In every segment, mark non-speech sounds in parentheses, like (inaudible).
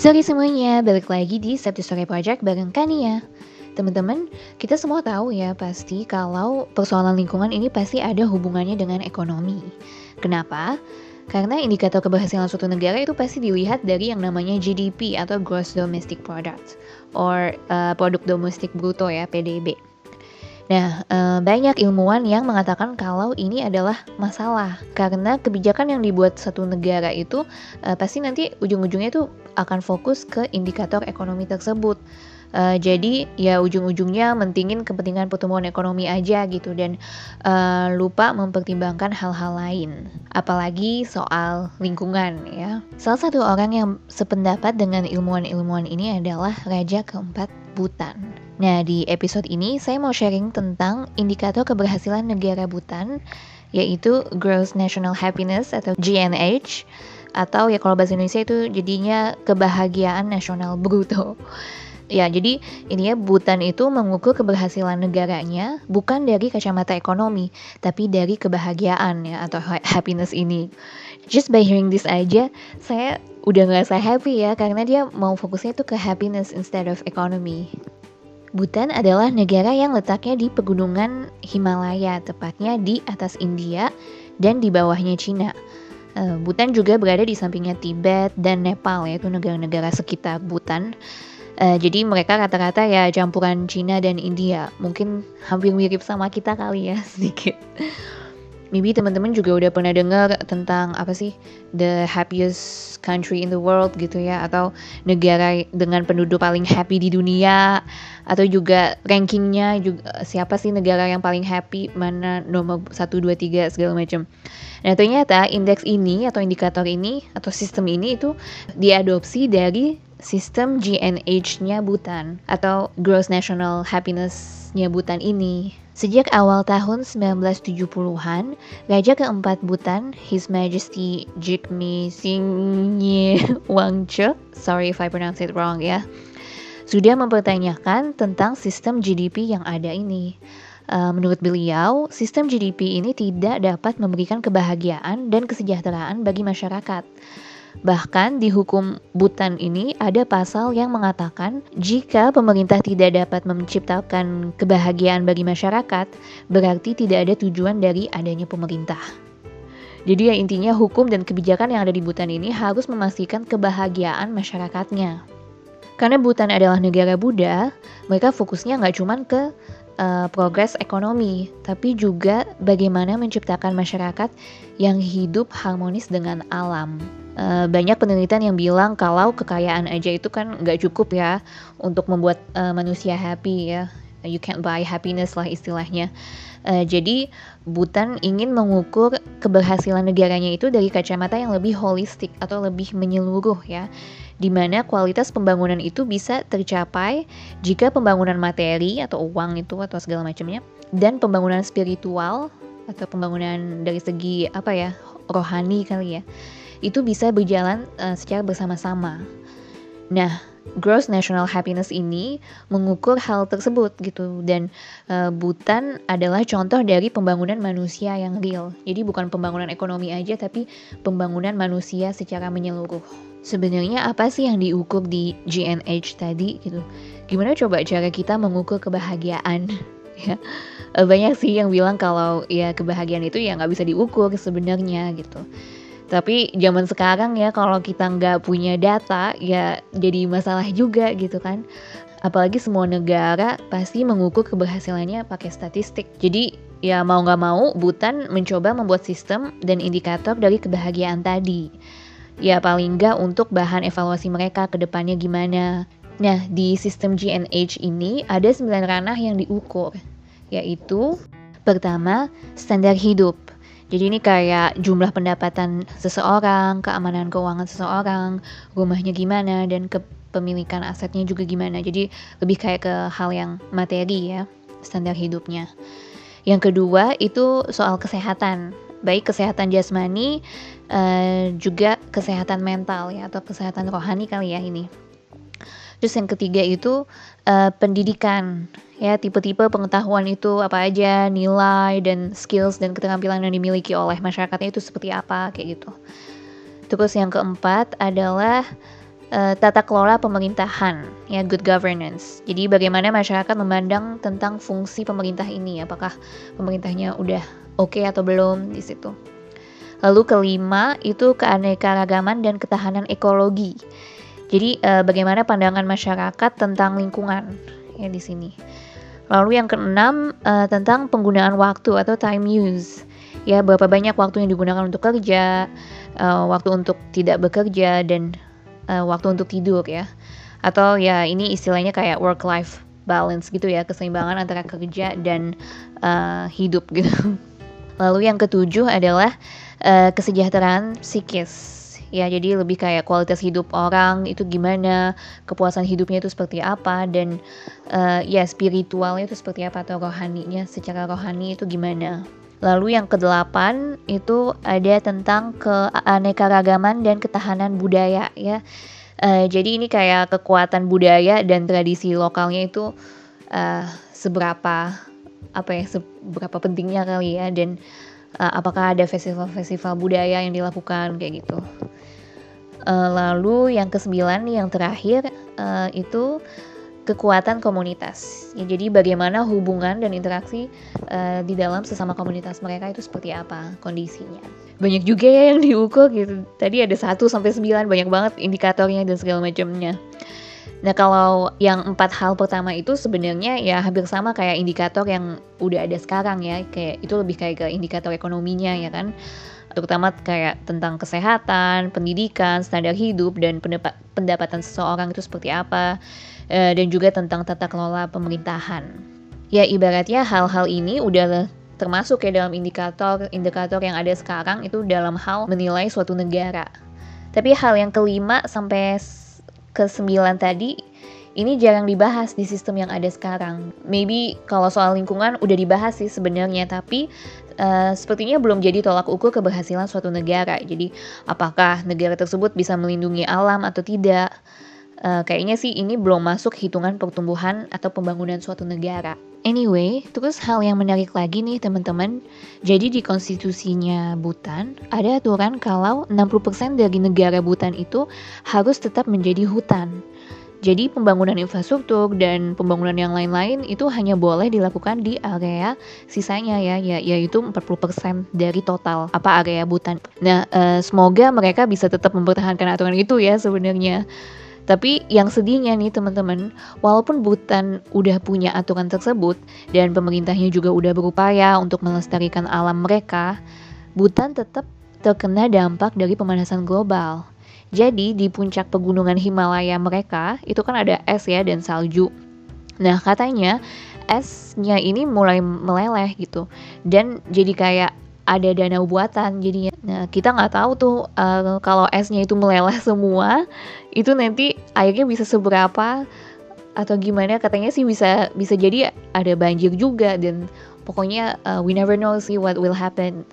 Sorry semuanya, balik lagi di Sabtu Sore Project bareng Kania. Teman-teman, kita semua tahu ya pasti kalau persoalan lingkungan ini pasti ada hubungannya dengan ekonomi. Kenapa? Karena indikator keberhasilan suatu negara itu pasti dilihat dari yang namanya GDP atau Gross Domestic Product or uh, produk domestik bruto ya PDB. Nah, uh, banyak ilmuwan yang mengatakan kalau ini adalah masalah karena kebijakan yang dibuat satu negara itu uh, pasti nanti ujung-ujungnya itu akan fokus ke indikator ekonomi tersebut. Uh, jadi ya ujung-ujungnya mentingin kepentingan pertumbuhan ekonomi aja gitu dan uh, lupa mempertimbangkan hal-hal lain. Apalagi soal lingkungan ya. Salah satu orang yang sependapat dengan ilmuwan-ilmuwan ini adalah Raja keempat Bhutan. Nah, di episode ini saya mau sharing tentang indikator keberhasilan negara Bhutan, yaitu Gross National Happiness atau GNH, atau ya kalau bahasa Indonesia itu jadinya kebahagiaan nasional bruto. Ya, jadi ini ya Bhutan itu mengukur keberhasilan negaranya bukan dari kacamata ekonomi, tapi dari kebahagiaan ya atau happiness ini. Just by hearing this aja, saya udah ngerasa happy ya karena dia mau fokusnya itu ke happiness instead of economy. Bhutan adalah negara yang letaknya di pegunungan Himalaya, tepatnya di atas India dan di bawahnya Cina. Uh, Bhutan juga berada di sampingnya Tibet dan Nepal, yaitu negara-negara sekitar Bhutan. Uh, jadi mereka rata-rata ya campuran Cina dan India. Mungkin hampir mirip sama kita kali ya (laughs) sedikit. Maybe teman-teman juga udah pernah dengar tentang apa sih the happiest country in the world gitu ya atau negara dengan penduduk paling happy di dunia atau juga rankingnya juga siapa sih negara yang paling happy mana nomor 1 2 3 segala macam. Nah, ternyata indeks ini atau indikator ini atau sistem ini itu diadopsi dari sistem GNH-nya Bhutan atau Gross National Happiness-nya Bhutan ini. Sejak awal tahun 1970-an, Raja keempat Bhutan, His Majesty Jigme Singye (laughs) Wangchuck, sorry if I pronounce it wrong ya, sudah mempertanyakan tentang sistem GDP yang ada ini. Uh, menurut beliau, sistem GDP ini tidak dapat memberikan kebahagiaan dan kesejahteraan bagi masyarakat. Bahkan di hukum Butan ini ada pasal yang mengatakan jika pemerintah tidak dapat menciptakan kebahagiaan bagi masyarakat, berarti tidak ada tujuan dari adanya pemerintah. Jadi ya intinya hukum dan kebijakan yang ada di Butan ini harus memastikan kebahagiaan masyarakatnya. Karena Butan adalah negara Buddha, mereka fokusnya nggak cuma ke uh, progres ekonomi, tapi juga bagaimana menciptakan masyarakat yang hidup harmonis dengan alam. Uh, banyak penelitian yang bilang kalau kekayaan aja itu kan nggak cukup ya untuk membuat uh, manusia happy ya. You can't buy happiness lah istilahnya. Uh, jadi Bhutan ingin mengukur keberhasilan negaranya itu dari kacamata yang lebih holistik atau lebih menyeluruh ya di mana kualitas pembangunan itu bisa tercapai jika pembangunan materi atau uang itu atau segala macamnya dan pembangunan spiritual atau pembangunan dari segi apa ya rohani kali ya itu bisa berjalan uh, secara bersama-sama. Nah, gross national happiness ini mengukur hal tersebut gitu dan uh, Bhutan adalah contoh dari pembangunan manusia yang real. Jadi bukan pembangunan ekonomi aja tapi pembangunan manusia secara menyeluruh. Sebenarnya apa sih yang diukur di GNH tadi gitu? Gimana coba cara kita mengukur kebahagiaan? (laughs) ya banyak sih yang bilang kalau ya kebahagiaan itu ya nggak bisa diukur sebenarnya gitu tapi zaman sekarang ya kalau kita nggak punya data ya jadi masalah juga gitu kan. Apalagi semua negara pasti mengukur keberhasilannya pakai statistik. Jadi ya mau nggak mau Butan mencoba membuat sistem dan indikator dari kebahagiaan tadi. Ya paling nggak untuk bahan evaluasi mereka ke depannya gimana. Nah di sistem GNH ini ada 9 ranah yang diukur. Yaitu pertama standar hidup. Jadi ini kayak jumlah pendapatan seseorang, keamanan keuangan seseorang, rumahnya gimana, dan kepemilikan asetnya juga gimana. Jadi lebih kayak ke hal yang materi ya, standar hidupnya. Yang kedua itu soal kesehatan, baik kesehatan jasmani, uh, juga kesehatan mental ya, atau kesehatan rohani kali ya ini. Terus yang ketiga itu uh, pendidikan ya tipe-tipe pengetahuan itu apa aja, nilai dan skills dan keterampilan yang dimiliki oleh masyarakatnya itu seperti apa kayak gitu. Terus yang keempat adalah uh, tata kelola pemerintahan, ya good governance. Jadi bagaimana masyarakat memandang tentang fungsi pemerintah ini, apakah pemerintahnya udah oke okay atau belum di situ. Lalu kelima itu keanekaragaman dan ketahanan ekologi. Jadi uh, bagaimana pandangan masyarakat tentang lingkungan ya di sini. Lalu yang keenam uh, tentang penggunaan waktu atau time use. Ya berapa banyak waktu yang digunakan untuk kerja, uh, waktu untuk tidak bekerja dan uh, waktu untuk tidur ya. Atau ya ini istilahnya kayak work life balance gitu ya, keseimbangan antara kerja dan uh, hidup gitu. (laughs) Lalu yang ketujuh adalah uh, kesejahteraan psikis ya jadi lebih kayak kualitas hidup orang itu gimana kepuasan hidupnya itu seperti apa dan uh, ya spiritualnya itu seperti apa atau rohaninya secara rohani itu gimana Lalu yang kedelapan itu ada tentang keanekaragaman dan ketahanan budaya ya. Uh, jadi ini kayak kekuatan budaya dan tradisi lokalnya itu uh, seberapa apa ya seberapa pentingnya kali ya dan uh, apakah ada festival-festival budaya yang dilakukan kayak gitu. Uh, lalu yang kesembilan yang terakhir uh, itu kekuatan komunitas. Ya, jadi bagaimana hubungan dan interaksi uh, di dalam sesama komunitas mereka itu seperti apa kondisinya. Banyak juga ya yang diukur gitu. Tadi ada 1 sampai 9 banyak banget indikatornya dan segala macamnya. Nah kalau yang empat hal pertama itu sebenarnya ya hampir sama kayak indikator yang udah ada sekarang ya kayak itu lebih kayak ke indikator ekonominya ya kan terutama kayak tentang kesehatan, pendidikan, standar hidup, dan pendapatan seseorang itu seperti apa, e, dan juga tentang tata kelola pemerintahan. Ya ibaratnya hal-hal ini udah termasuk ya dalam indikator-indikator yang ada sekarang itu dalam hal menilai suatu negara. Tapi hal yang kelima sampai ke sembilan tadi ini jarang dibahas di sistem yang ada sekarang. Maybe kalau soal lingkungan udah dibahas sih sebenarnya, tapi uh, sepertinya belum jadi tolak ukur keberhasilan suatu negara. Jadi apakah negara tersebut bisa melindungi alam atau tidak? Uh, kayaknya sih ini belum masuk hitungan pertumbuhan atau pembangunan suatu negara. Anyway, terus hal yang menarik lagi nih teman-teman. Jadi di konstitusinya Bhutan ada aturan kalau 60% dari negara Bhutan itu harus tetap menjadi hutan. Jadi pembangunan infrastruktur dan pembangunan yang lain-lain itu hanya boleh dilakukan di area sisanya ya, ya yaitu 40% dari total apa area Butan. Nah, uh, semoga mereka bisa tetap mempertahankan aturan itu ya sebenarnya. Tapi yang sedihnya nih teman-teman, walaupun Butan udah punya aturan tersebut dan pemerintahnya juga udah berupaya untuk melestarikan alam mereka, Butan tetap terkena dampak dari pemanasan global. Jadi di puncak pegunungan Himalaya mereka itu kan ada es ya dan salju. Nah katanya esnya ini mulai meleleh gitu dan jadi kayak ada danau buatan jadinya. Nah kita nggak tahu tuh uh, kalau esnya itu meleleh semua itu nanti airnya bisa seberapa atau gimana. Katanya sih bisa bisa jadi ada banjir juga dan pokoknya uh, we never know sih what will happen.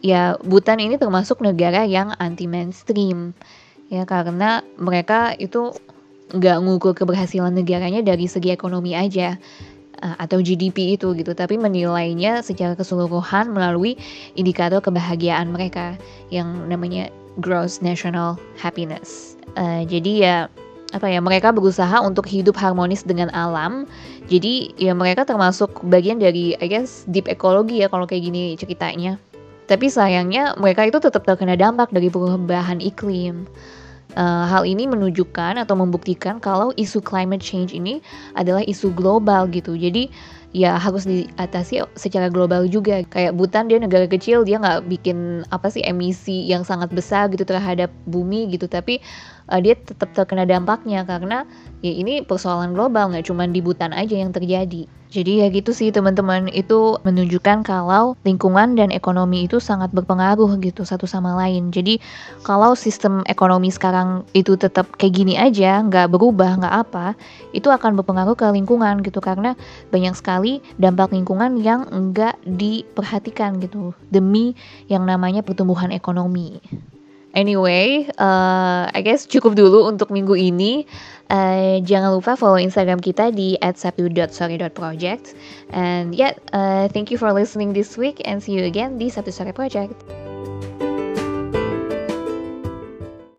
Ya Bhutan ini termasuk negara yang anti mainstream ya karena mereka itu nggak ngukur keberhasilan negaranya dari segi ekonomi aja atau GDP itu gitu tapi menilainya secara keseluruhan melalui indikator kebahagiaan mereka yang namanya gross national happiness. Uh, jadi ya apa ya mereka berusaha untuk hidup harmonis dengan alam. Jadi ya mereka termasuk bagian dari I guess deep ekologi ya kalau kayak gini ceritanya. Tapi sayangnya mereka itu tetap terkena dampak dari perubahan iklim. Uh, hal ini menunjukkan atau membuktikan kalau isu climate change ini adalah isu global gitu. Jadi ya harus diatasi secara global juga. Kayak Butan dia negara kecil dia nggak bikin apa sih emisi yang sangat besar gitu terhadap bumi gitu. Tapi uh, dia tetap terkena dampaknya karena ya ini persoalan global nggak cuma di Butan aja yang terjadi. Jadi ya gitu sih teman-teman itu menunjukkan kalau lingkungan dan ekonomi itu sangat berpengaruh gitu satu sama lain. Jadi kalau sistem ekonomi sekarang itu tetap kayak gini aja, nggak berubah, nggak apa, itu akan berpengaruh ke lingkungan gitu karena banyak sekali dampak lingkungan yang nggak diperhatikan gitu demi yang namanya pertumbuhan ekonomi. Anyway, uh, I guess cukup dulu untuk minggu ini. Uh, jangan lupa follow Instagram kita di @sabtu.sorry.project. And yeah, uh, thank you for listening this week and see you again di Sabtu Sore Project.